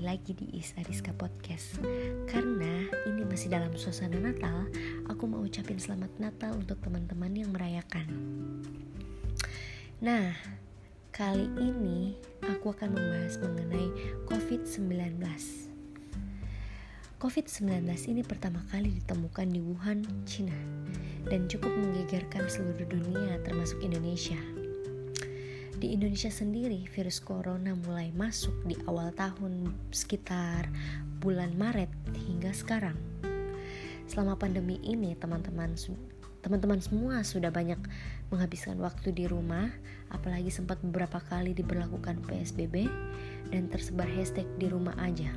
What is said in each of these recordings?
lagi di Is Ariska Podcast. Karena ini masih dalam suasana Natal Aku mau ucapin selamat Natal untuk teman-teman yang merayakan. Nah, kali ini aku akan membahas mengenai COVID-19 COVID-19 ini pertama kali ditemukan di Wuhan, China Dan cukup menggegerkan seluruh dunia termasuk Indonesia di Indonesia sendiri, virus corona mulai masuk di awal tahun sekitar bulan Maret hingga sekarang. Selama pandemi ini, teman-teman teman-teman semua sudah banyak menghabiskan waktu di rumah, apalagi sempat beberapa kali diberlakukan PSBB dan tersebar hashtag di rumah aja.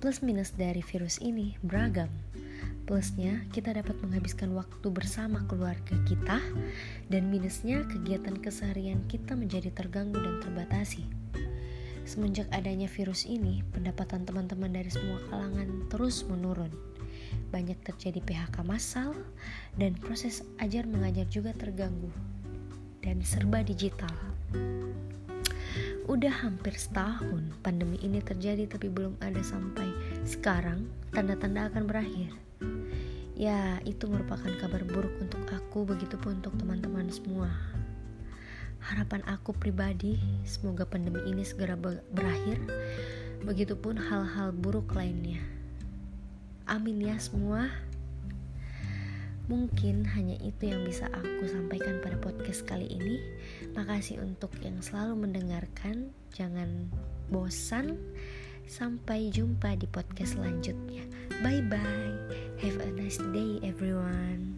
Plus minus dari virus ini beragam Plusnya, kita dapat menghabiskan waktu bersama keluarga kita, dan minusnya, kegiatan keseharian kita menjadi terganggu dan terbatasi. Semenjak adanya virus ini, pendapatan teman-teman dari semua kalangan terus menurun. Banyak terjadi PHK massal, dan proses ajar mengajar juga terganggu, dan serba digital. Udah hampir setahun pandemi ini terjadi tapi belum ada sampai sekarang tanda-tanda akan berakhir. Ya, itu merupakan kabar buruk untuk aku, begitupun untuk teman-teman semua. Harapan aku pribadi, semoga pandemi ini segera berakhir, begitupun hal-hal buruk lainnya. Amin ya semua. Mungkin hanya itu yang bisa aku sampaikan pada podcast kali ini. Makasih untuk yang selalu mendengarkan. Jangan bosan. Sampai jumpa di podcast selanjutnya. Bye bye. nice day, everyone.